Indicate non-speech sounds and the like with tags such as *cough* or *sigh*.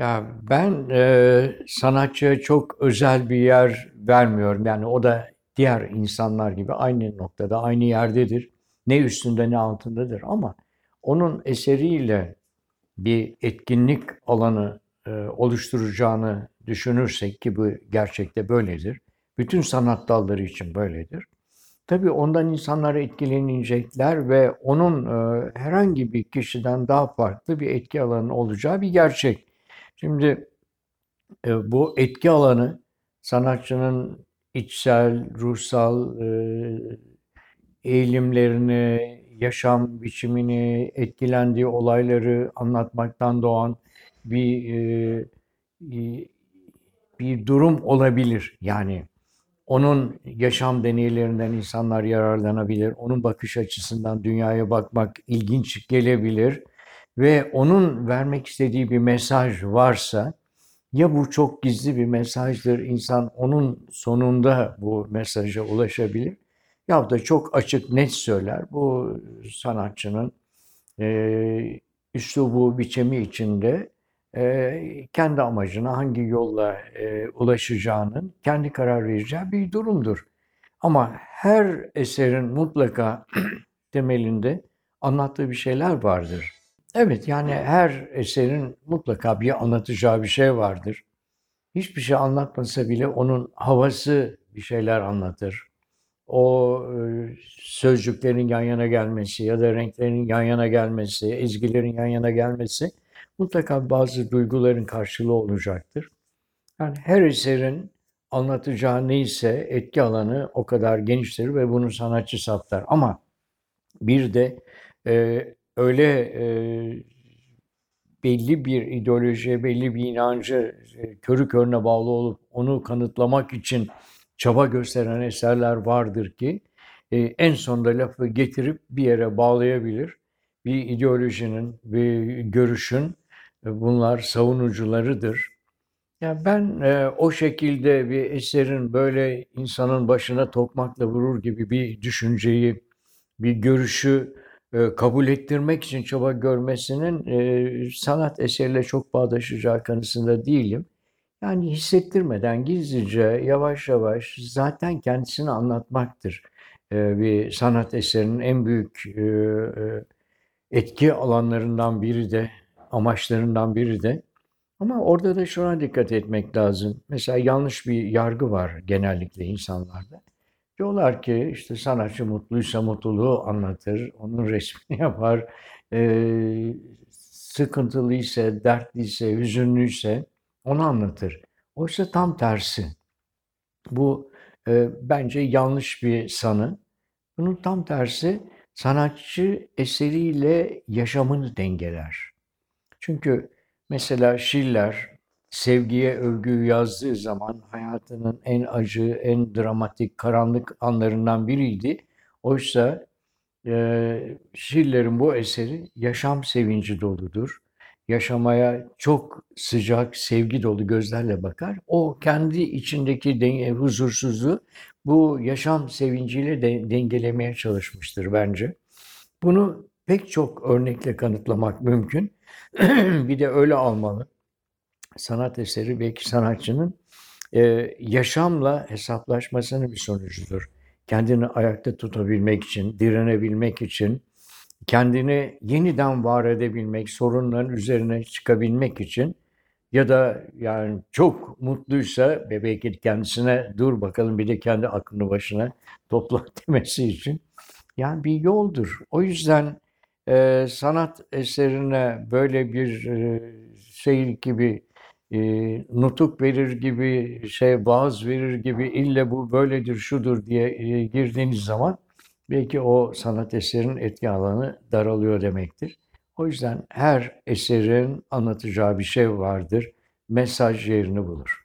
Ya ben e, sanatçıya çok özel bir yer vermiyorum. Yani o da diğer insanlar gibi aynı noktada, aynı yerdedir. Ne üstünde ne altındadır ama onun eseriyle bir etkinlik alanı e, oluşturacağını düşünürsek ki bu gerçekte böyledir. Bütün sanat dalları için böyledir. Tabii ondan insanlar etkilenecekler ve onun e, herhangi bir kişiden daha farklı bir etki alanı olacağı bir gerçek. Şimdi e, bu etki alanı sanatçının içsel, ruhsal e, eğilimlerini, yaşam biçimini, etkilendiği olayları anlatmaktan doğan bir e, bir durum olabilir. Yani onun yaşam deneylerinden insanlar yararlanabilir. Onun bakış açısından dünyaya bakmak ilginç gelebilir. Ve onun vermek istediği bir mesaj varsa ya bu çok gizli bir mesajdır, insan onun sonunda bu mesaja ulaşabilir ya da çok açık net söyler. Bu sanatçının e, üslubu, biçimi içinde e, kendi amacına hangi yolla e, ulaşacağının kendi karar vereceği bir durumdur. Ama her eserin mutlaka *clears throat* temelinde anlattığı bir şeyler vardır. Evet yani her eserin mutlaka bir anlatacağı bir şey vardır. Hiçbir şey anlatmasa bile onun havası bir şeyler anlatır. O e, sözcüklerin yan yana gelmesi ya da renklerin yan yana gelmesi, ezgilerin yan yana gelmesi mutlaka bazı duyguların karşılığı olacaktır. Yani her eserin anlatacağı neyse etki alanı o kadar geniştir ve bunu sanatçı saptar. Ama bir de e, öyle e, belli bir ideolojiye, belli bir inancı e, körü körüne bağlı olup onu kanıtlamak için çaba gösteren eserler vardır ki e, en sonunda lafı getirip bir yere bağlayabilir. Bir ideolojinin, bir görüşün e, bunlar savunucularıdır. Yani ben e, o şekilde bir eserin böyle insanın başına tokmakla vurur gibi bir düşünceyi, bir görüşü kabul ettirmek için çaba görmesinin e, sanat eseriyle çok bağdaşacağı kanısında değilim. Yani hissettirmeden gizlice, yavaş yavaş zaten kendisini anlatmaktır. E, bir sanat eserinin en büyük e, e, etki alanlarından biri de, amaçlarından biri de. Ama orada da şuna dikkat etmek lazım. Mesela yanlış bir yargı var genellikle insanlarda. Diyorlar ki işte sanatçı mutluysa mutluluğu anlatır, onun resmini *laughs* yapar. E, sıkıntılıysa, dertliyse, hüzünlüyse onu anlatır. Oysa tam tersi. Bu e, bence yanlış bir sanı. Bunun tam tersi sanatçı eseriyle yaşamını dengeler. Çünkü mesela Schiller sevgiye övgüyü yazdığı zaman hayatının en acı, en dramatik, karanlık anlarından biriydi. Oysa e, Schiller'in bu eseri yaşam sevinci doludur. Yaşamaya çok sıcak, sevgi dolu gözlerle bakar. O kendi içindeki denge, huzursuzluğu bu yaşam sevinciyle de, dengelemeye çalışmıştır bence. Bunu pek çok örnekle kanıtlamak mümkün. *clears throat* bir de öyle almalı sanat eseri belki sanatçının e, yaşamla hesaplaşmasının bir sonucudur. Kendini ayakta tutabilmek için, direnebilmek için, kendini yeniden var edebilmek, sorunların üzerine çıkabilmek için ya da yani çok mutluysa ve belki kendisine dur bakalım bir de kendi aklını başına topla *laughs* demesi için yani bir yoldur. O yüzden e, sanat eserine böyle bir e, şey gibi e, nutuk verir gibi, şey vaaz verir gibi ille bu böyledir, şudur diye e, girdiğiniz zaman belki o sanat eserinin etki alanı daralıyor demektir. O yüzden her eserin anlatacağı bir şey vardır. Mesaj yerini bulur.